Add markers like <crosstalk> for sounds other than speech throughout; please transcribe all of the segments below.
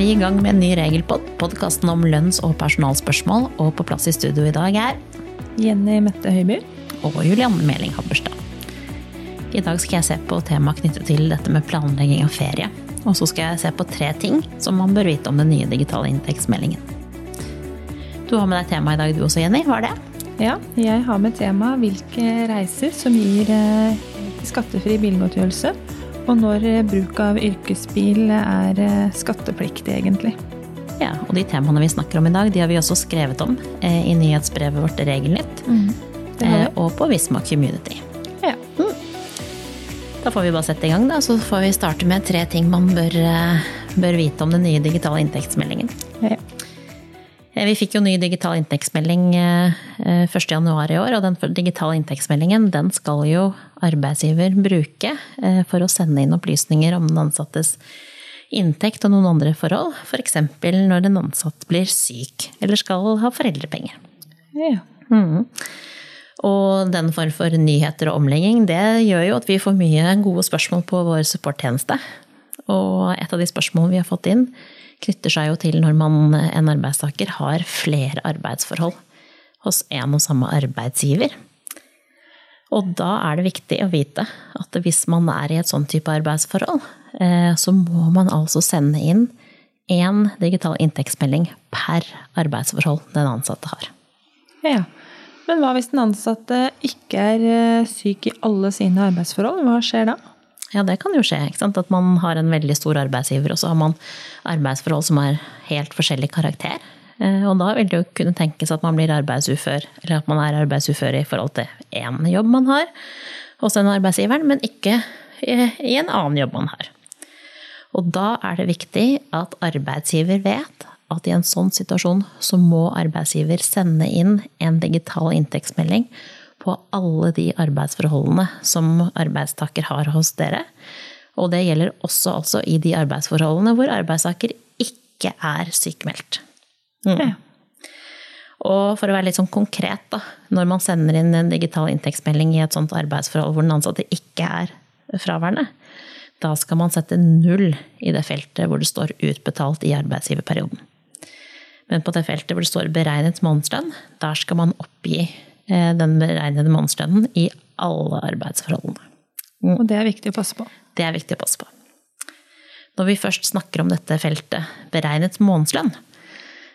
vi i gang med en ny regelpod, podkasten om lønns- og personalspørsmål. Og på plass i studio i dag er Jenny Mette Høiby. og Julianne Meling Habberstad. I dag skal jeg se på temaet knyttet til dette med planlegging av ferie. Og så skal jeg se på tre ting som man bør vite om den nye digitale inntektsmeldingen. Du har med deg tema i dag du også, Jenny. Hva er det? Ja, jeg har med tema hvilke reiser som gir eh, skattefri bilgodtgjørelse, og når eh, bruk av yrkesbil er eh, skattepliktig, egentlig. Ja, og de temaene vi snakker om i dag, de har vi også skrevet om eh, i nyhetsbrevet vårt Regelnytt. Mm, og på Visma Community. Ja. Da får vi bare sette i gang, da. Så får vi starte med tre ting man bør, bør vite om den nye digitale inntektsmeldingen. Eh, Vi fikk jo ny digital inntektsmelding eh, eh, 1.1 i år, og den digitale inntektsmeldingen den skal jo arbeidsgiver bruke eh, for å sende inn opplysninger om den ansattes inntekt og noen andre forhold, f.eks. når den ansatte blir syk eller skal ha foreldrepenger. ja. Og den form for nyheter og omlegging, det gjør jo at vi får mye gode spørsmål på vår supporttjeneste. Og et av de spørsmålene vi har fått inn, knytter seg jo til når man, en arbeidstaker har flere arbeidsforhold hos en og samme arbeidsgiver. Og da er det viktig å vite at hvis man er i et sånn type arbeidsforhold, eh, så må man altså sende inn én digital inntektsmelding per arbeidsforhold den ansatte har. ja. Men hva hvis den ansatte ikke er eh, syk i alle sine arbeidsforhold? Hva skjer da? Ja, det kan jo skje. ikke sant? At man har en veldig stor arbeidsgiver, og så har man arbeidsforhold som er helt forskjellig karakter. Eh, Og da vil det jo kunne tenkes at man blir arbeidsufør, eller at man er arbeidsufør i forhold til én jobb man har hos den arbeidsgiveren, men ikke i en annen jobb man har. Og da er det viktig at arbeidsgiver vet at i en sånn situasjon så må arbeidsgiver sende inn en digital inntektsmelding på alle de arbeidsforholdene som arbeidstaker har hos dere. Og det gjelder også altså i de arbeidsforholdene hvor arbeidstaker ikke er sykemeldt. Mm. Og for å være litt sånn konkret, da, når man sender inn en digital inntektsmelding i et sånt arbeidsforhold hvor den ansatte ikke er fraværende, da skal man sette null i det feltet hvor det står utbetalt i arbeidsgiverperioden. Men på det feltet hvor det står beregnet månedslønn, der skal man oppgi den beregnede månedslønnen i alle arbeidsforholdene. Og det er viktig å passe på. Det er viktig å passe på. Når vi først snakker om dette feltet beregnet månedslønn,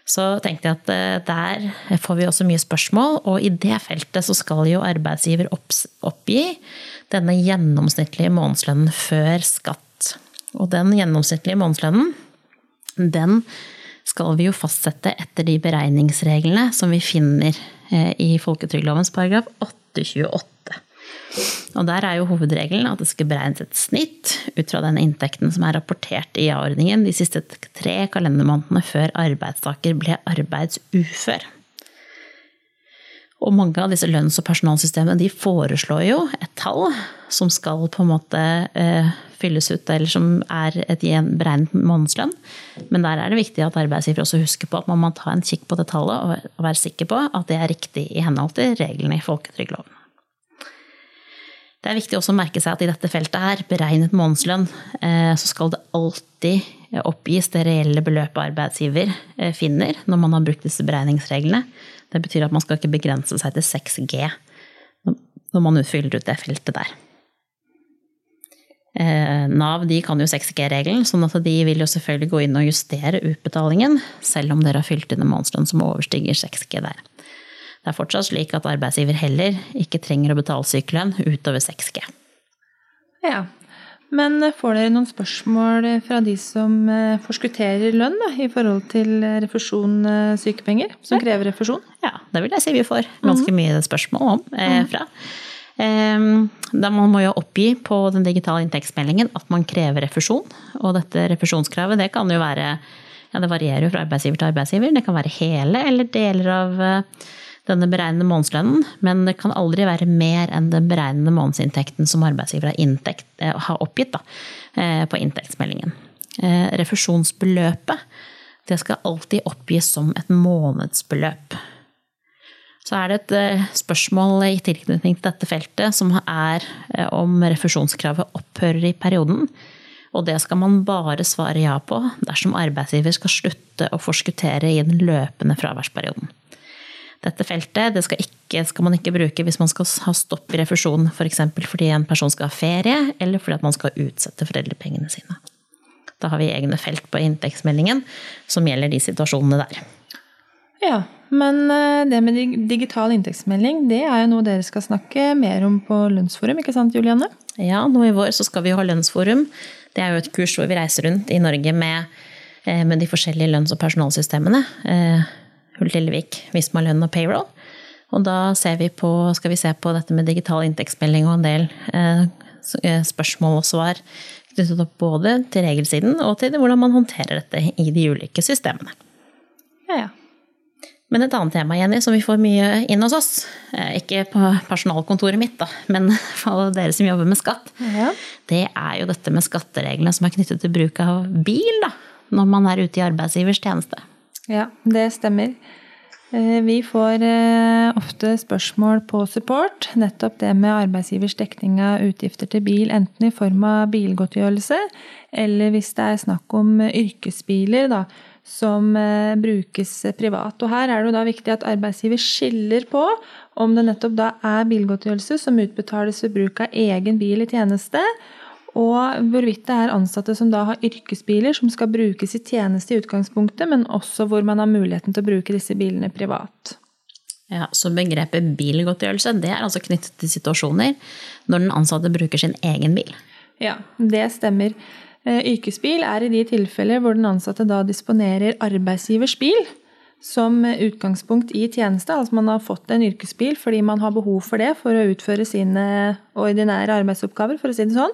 så tenkte jeg at eh, der får vi også mye spørsmål, og i det feltet så skal jo arbeidsgiver oppgi denne gjennomsnittlige månedslønnen før skatt. Og den gjennomsnittlige månedslønnen, den skal vi jo fastsette etter de beregningsreglene som vi finner eh, i folketrygdlovens paragraf 828. Og der er jo hovedregelen at det skal beregnes et snitt ut fra den inntekten som er rapportert i A-ordningen de siste tre kalendermånedene før arbeidstaker ble arbeidsufør. Og mange av disse lønns- og personalsystemene de foreslår jo et tall som skal på en måte eh, fylles ut, eller som er et beregnet månedslønn. Men der er det viktig at arbeidsgiver også husker på at man må ta en kikk på det tallet og være sikker på at det er riktig i henhold til reglene i folketrygdloven. Det er viktig også å merke seg at i dette feltet her, beregnet månedslønn, eh, så skal det alltid oppgis det reelle beløpet arbeidsgiver eh, finner når man har brukt disse beregningsreglene. Det betyr at man skal ikke begrense seg til 6G når man utfyller ut det feltet der. Eh, Nav de kan jo 6G-regelen, sånn at de vil jo selvfølgelig gå inn og justere utbetalingen, selv om dere har fylt inn en månedslønn som overstiger 6G der. Det er fortsatt slik at arbeidsgiver heller ikke trenger å betale sykelønn utover 6G. Ja. Men får dere noen spørsmål fra de som eh, forskutterer lønn da, i forhold til refusjon eh, sykepenger, som krever refusjon? Ja, det vil jeg si vi får ganske mye spørsmål om eh, fra. Eh, da man må jo oppgi på den digitale inntektsmeldingen at man krever refusjon. Og dette refusjonskravet det kan jo være ja, Det varierer jo fra arbeidsgiver til arbeidsgiver. Det kan være hele eller deler av eh, denne beregnede månedslønnen, men det kan aldri være mer enn den beregnede månedsinntekten som arbeidsgiver har, inntekt, eh, har oppgitt da, eh, på inntektsmeldingen. Eh, Refusjonsbeløpet det skal alltid oppgis som et månedsbeløp. Så er det et spørsmål i tilknytning til dette feltet som er om refusjonskravet opphører i perioden. Og det skal man bare svare ja på dersom arbeidsgiver skal slutte å forskuttere i den løpende fraværsperioden. Dette feltet det skal, ikke, skal, man ikke bruke hvis man skal ha stopp i refusjon f.eks. For fordi en person skal ha ferie, eller fordi man skal utsette foreldrepengene sine. Da har vi egne felt på inntektsmeldingen som gjelder de situasjonene der. Ja, men eh, det med digital inntektsmelding, det er jo noe dere skal snakke mer om på Lønnsforum, ikke sant Julianne? Ja, nå i vår så skal vi jo ha Lønnsforum. Det er jo et kurs hvor vi reiser rundt i Norge med, eh, med de forskjellige lønns- og personalsystemene. Eh, Hull Lillevik, Visma lønn og payroll. Og da vi på, skal vi se på dette med digital inntektsmelding og en del eh, spørsmål og svar knyttet opp både til regelsiden og til hvordan man håndterer dette i de ulike systemene. Ja, ja. Men et annet tema Jenny, som vi får mye inn hos oss, eh, ikke på personalkontoret mitt, da, men <laughs> for dere som jobber med skatt, ja. det er jo dette med skattereglene som er knyttet til bruk av bil da, når man er ute i arbeidsgivers tjeneste. Ja, det stemmer. Eh, vi får eh, ofte spørsmål på support, nettopp det med arbeidsgivers dekning av utgifter til bil, enten i form av bilgodtgjørelse, eller hvis det er snakk om yrkesbiler da, som eh, brukes privat. Og her er det da viktig at arbeidsgiver skiller på om det nettopp da er bilgodtgjørelse som utbetales ved bruk av egen bil i tjeneste, og hvorvidt det er ansatte som da har yrkesbiler som skal brukes i tjeneste i utgangspunktet, men også hvor man har muligheten til å bruke disse bilene privat. Ja, Så begrepet bilgodtgjørelse det er altså knyttet til situasjoner når den ansatte bruker sin egen bil? Ja, det stemmer. Eh, yrkesbil er i de tilfeller hvor den ansatte da disponerer arbeidsgivers bil som utgangspunkt i tjeneste. Altså man har fått en yrkesbil fordi man har behov for det for å utføre sine ordinære arbeidsoppgaver, for å si det sånn.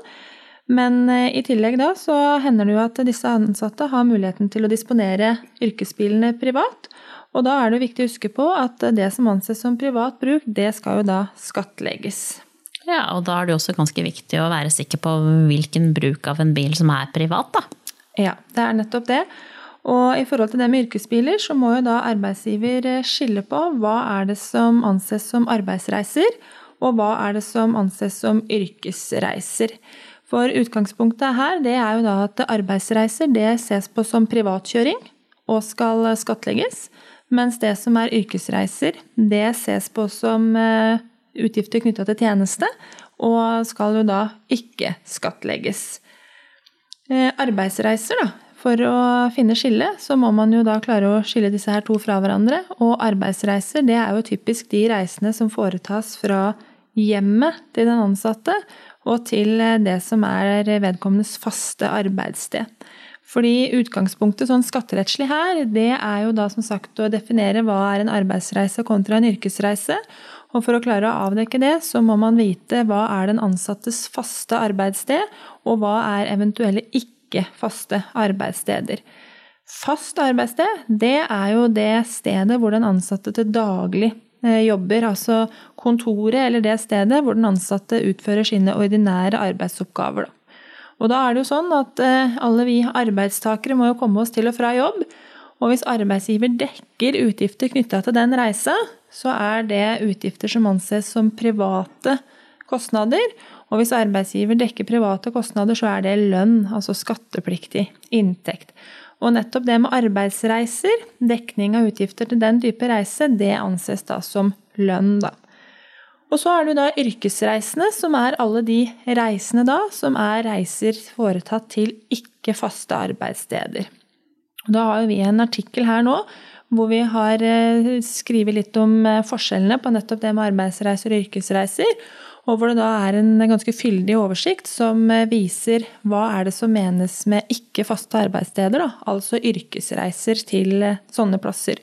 Men eh, i tillegg da så hender det jo at disse ansatte har muligheten til å disponere yrkesbilene privat. Og da er det viktig å huske på at det som anses som privat bruk, det skal jo da skattlegges. Ja, og da er det jo også ganske viktig å være sikker på hvilken bruk av en bil som er privat, da. Ja, det er nettopp det. Og i forhold til det med yrkesbiler, så må jo da arbeidsgiver eh, skille på hva er det som anses som arbeidsreiser, og hva er det som anses som yrkesreiser. For utgangspunktet her det er jo da at arbeidsreiser det ses på som privatkjøring og skal skattlegges. Mens det som er yrkesreiser, det ses på som eh, utgifter knytta til tjeneste og skal jo da ikke skattlegges. Eh, arbeidsreiser, da. For å finne skille, så må man jo da klare å skille disse her to fra hverandre. Og arbeidsreiser, det er jo typisk de reisene som foretas fra hjemmet til den ansatte og til eh, det som er vedkommendes faste arbeidssted. Fordi utgangspunktet sånn skatterettslig her, det er jo da som sagt å definere hva er en arbeidsreise kontra en yrkesreise. Og for å klare å avdekke det, så må man vite hva er den ansattes faste arbeidssted, og hva er eventuelle ikke-faste arbeidssteder. Fast arbeidssted, det er jo det stedet hvor den ansatte til daglig jobber, altså kontoret eller det stedet hvor den ansatte utfører sine ordinære arbeidsoppgaver. Og da er det jo sånn at eh, alle vi arbeidstakere må jo komme oss til og fra jobb. Og hvis arbeidsgiver dekker utgifter knytta til den reisa, så er det utgifter som anses som private kostnader. Og hvis arbeidsgiver dekker private kostnader, så er det lønn, altså skattepliktig inntekt. Og nettopp det med arbeidsreiser, dekning av utgifter til den type reise, det anses da som lønn, da. Og så er det da yrkesreisene, som er alle de reisene da som er reiser foretatt til ikke faste arbeidssteder. Da har vi en artikkel her nå hvor vi har eh, skrevet litt om eh, forskjellene på nettopp det med arbeidsreiser og yrkesreiser og hvor det da er en ganske fyldig oversikt som eh, viser hva er det som menes med ikke faste arbeidssteder, da, altså yrkesreiser til eh, sånne plasser.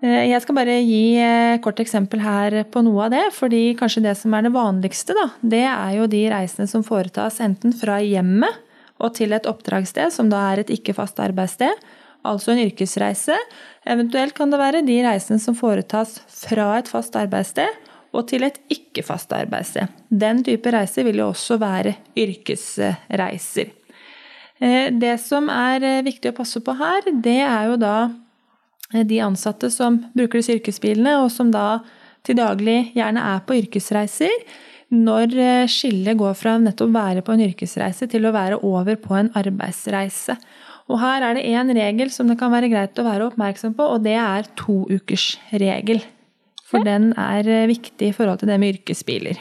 Eh, jeg skal bare gi kort eksempel her på noe av det, fordi kanskje det som er det vanligste, da, det er jo de reisene som foretas enten fra hjemmet og til et oppdragssted, som da er et ikke fast arbeidssted, altså en yrkesreise. Eventuelt kan det være de reisene som foretas fra et fast arbeidssted og til et ikke-fast arbeidssted. Den type reiser vil jo også være yrkesreiser. Eh, det som er eh, viktig å passe på her, det er jo da eh, de ansatte som bruker disse yrkesbilene, og som da til daglig gjerne er på yrkesreiser. når skillet går fra nettopp være på en yrkesreise til å være over på en arbeidsreise. Og her er det én regel som det kan være greit å være oppmerksom på, og det er toukersregel. For den er eh, viktig i forhold til det med yrkesbiler.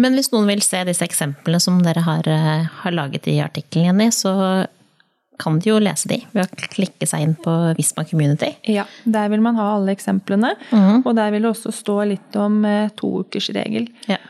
Men hvis noen vil se disse eksemplene som dere har, eh, har laget i artikkelen, Jenny, så kan de jo lese de ved å klikke seg inn på Visma Community. Ja, der vil man ha alle eksemplene. Mm. Og der vil det også stå litt om eh, toukersregel. Ja.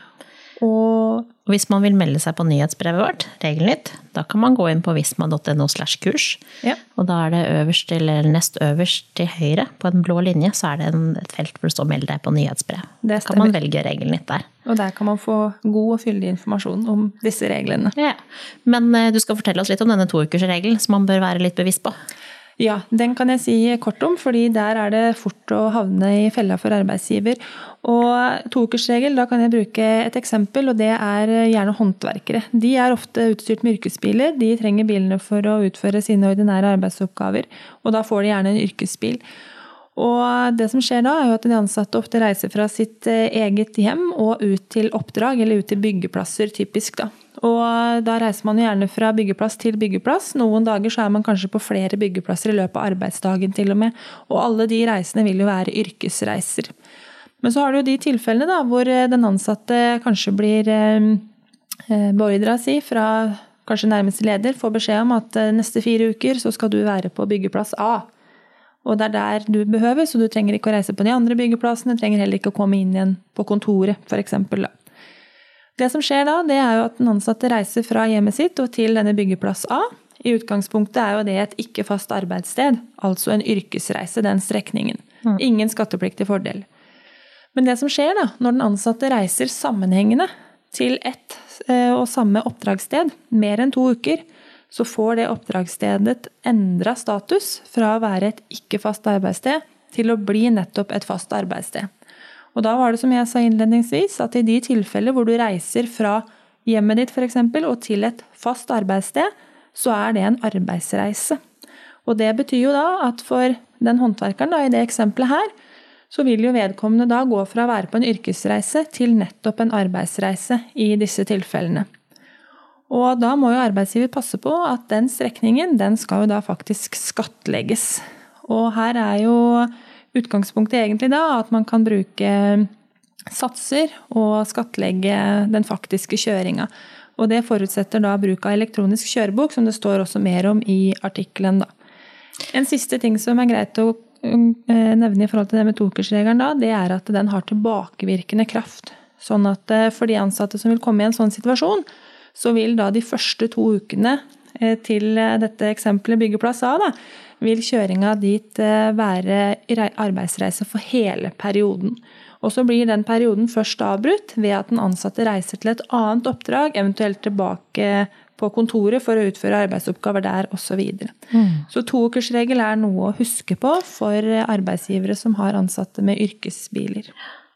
Og hvis man vil melde seg på nyhetsbrevet vårt, Regelnytt, da kan man gå inn på visma.no slash kurs. Ja. Og da er det øverst eller nest øverst til høyre på en blå linje, så er det en, et felt hvor det står 'meld deg på nyhetsbrev'. Da kan man velge Regelnytt der. Og der kan man få god og fyldig informasjon om disse reglene. Ja. Men eh, du skal fortelle oss litt om denne toukersregelen som man bør være litt bevisst på. Ja, den kan jeg si kort om, fordi der er det fort å havne i fella for arbeidsgiver. Og toukersregel, da kan jeg bruke et eksempel, og det er gjerne håndverkere. De er ofte utstyrt med yrkesbiler, de trenger bilene for å utføre sine ordinære arbeidsoppgaver, og da får de gjerne en yrkesbil. Og det som skjer da, er jo at de ansatte ofte reiser fra sitt eh, eget hjem og ut til oppdrag, eller ut til byggeplasser, typisk, da. Og da reiser man gjerne fra byggeplass til byggeplass. Noen dager så er man kanskje på flere byggeplasser i løpet av arbeidsdagen til og med. Og alle de reisene vil jo være yrkesreiser. Men så har du jo de tilfellene da, hvor eh, den ansatte kanskje blir eh, eh, beordra si fra kanskje nærmeste leder, får beskjed om at neste fire uker så skal du være på byggeplass A. Og det er der du behøver, så du trenger ikke å reise på de andre byggeplassene, trenger heller ikke å komme inn igjen på kontoret, f.eks. Det som skjer da, det er jo at den ansatte reiser fra hjemmet sitt og til denne byggeplass A. I utgangspunktet er jo det et ikke fast arbeidssted, altså en yrkesreise, den strekningen. Mm. Ingen skattepliktig fordel. Men det som skjer da, når den ansatte reiser sammenhengende til ett eh, og samme oppdragssted mer enn to uker, så får det oppdragsstedet endra status fra å være et ikke-fast arbeidssted til å bli nettopp et fast arbeidssted. Og da var det som jeg sa innledningsvis, at i de tilfeller hvor du reiser fra hjemmet ditt f.eks. og til et fast arbeidssted, så er det en arbeidsreise. Og det betyr jo da at for den håndverkeren da, i det eksempelet her, så vil jo vedkommende da gå fra å være på en yrkesreise til nettopp en arbeidsreise i disse tilfellene. Og da må jo arbeidsgiver passe på at den strekningen, den skal jo da faktisk skattlegges. Og her er jo utgangspunktet egentlig da at man kan bruke satser og skattlegge den faktiske kjøringa. Og det forutsetter da bruk av elektronisk kjørebok, som det står også mer om i artikkelen. En siste ting som er greit å um, eh, nevne i forhold til det med tokersregelen, da, det er at den har tilbakevirkende kraft. Sånn at eh, for de ansatte som vil komme i en sånn situasjon, så vil da de første to ukene eh, til eh, dette eksempelet byggeplass A, da, vil kjøringa dit eh, være arbeidsreise for hele perioden. Og så blir den perioden først avbrutt ved at den ansatte reiser til et annet oppdrag, eventuelt tilbake på kontoret for å utføre arbeidsoppgaver der osv. Så, videre. mm. så toukersregel er noe å huske på for arbeidsgivere som har ansatte med yrkesbiler.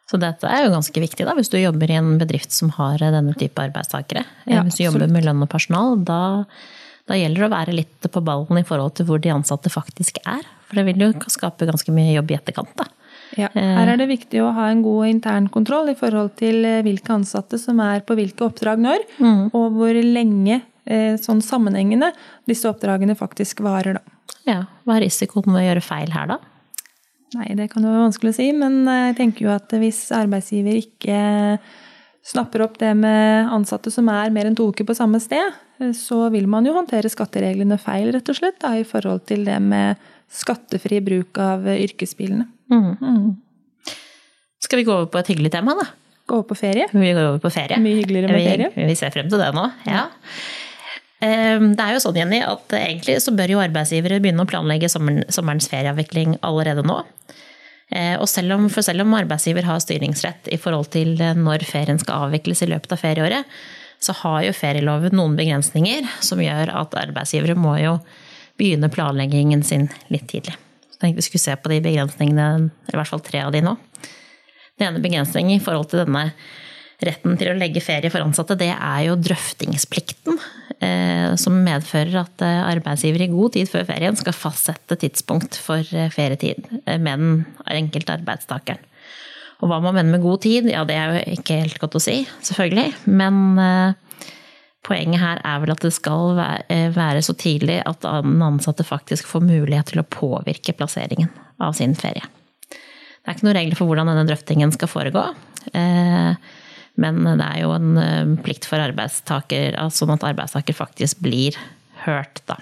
Så dette er jo ganske viktig da, hvis du jobber i en bedrift som har denne type arbeidstakere. Ja, hvis du jobber med lønn og personal, da, da, gjelder det å være litt på ballen i forhold til hvor de ansatte faktisk er. For det vil jo skape ganske mye jobb i etterkant. da. Ja, her er det viktig å ha en god internkontroll i forhold til eh, hvilke ansatte som er på hvilke oppdrag når, mm. og hvor lenge eh, sånn sammenhengende disse oppdragene faktisk varer. Da. Ja, Hva er risikoen med å gjøre feil her, da? Nei, det kan jo være vanskelig å si, men jeg tenker jo at hvis arbeidsgiver ikke snapper opp det med ansatte som er mer enn to uker på samme sted, så vil man jo håndtere skattereglene feil, rett og slett, da, i forhold til det med skattefri bruk av yrkesbilene. Mm. Mm. Skal vi gå over på et hyggelig tema, da? Gå over på ferie? Vi går over på ferie. Mye hyggeligere med ferie. Vi, vi ser frem til det nå, ja. Ehm, det er jo sånn, Jenny, at egentlig så bør jo arbeidsgivere begynne å planlegge sommerens ferieavvikling allerede nå. Eh, og selv om, for selv om arbeidsgiver har styringsrett i forhold til når ferien skal avvikles i løpet av ferieåret, så har jo ferieloven noen begrensninger som gjør at arbeidsgivere må jo begynne planleggingen sin litt tidlig. Så tenkte vi skulle se på de begrensningene, i hvert fall tre av de nå. Den ene begrensningen i forhold til denne retten til å legge ferie for ansatte, det er jo drøftingsplikten. Eh, som medfører at eh, arbeidsgiver i god tid før ferien skal fastsette tidspunkt for eh, ferietid med den enkelte arbeidstakeren. Og hva man mener med god tid, ja det er jo ikke helt godt å si, selvfølgelig. Men eh, poenget her er vel at det skal være, være så tidlig at den ansatte faktisk får mulighet til å påvirke plasseringen av sin ferie. Det er ikke noen regler for hvordan denne drøftingen skal foregå. Men det er jo en plikt for arbeidstaker, sånn at arbeidstaker faktisk blir hørt, da.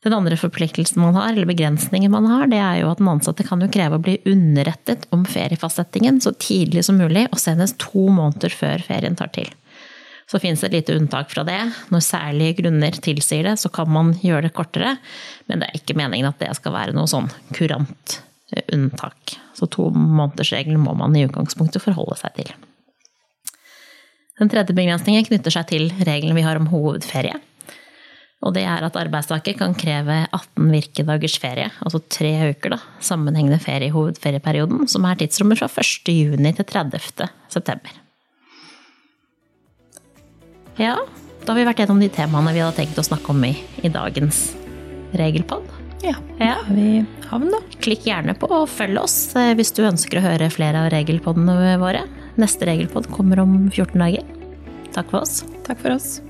Den andre forpliktelsen man har, eller begrensningen man har, det er jo at den ansatte kan jo kreve å bli underrettet om feriefastsettingen så tidlig som mulig, og senest to måneder før ferien tar til. Så finnes det et lite unntak fra det. Når særlige grunner tilsier det, så kan man gjøre det kortere, men det er ikke meningen at det skal være noe sånn kurant eh, unntak. Så to månedersregelen må man i utgangspunktet forholde seg til. Den tredje begrensningen knytter seg til reglene vi har om hovedferie. Og det er at arbeidstaker kan kreve 18 virkedagers ferie, altså tre uker, da, sammenhengende ferie i hovedferieperioden, som er tidsrommet fra 1. juni til 30. september. Ja, da har vi vært gjennom de temaene vi hadde tenkt å snakke om i, i dagens regelpod. Ja, da er vi havn, da. Klikk gjerne på og følg oss eh, hvis du ønsker å høre flere av regelpodene våre. Neste regelpod kommer om 14 dager. Takk for oss. Takk for oss.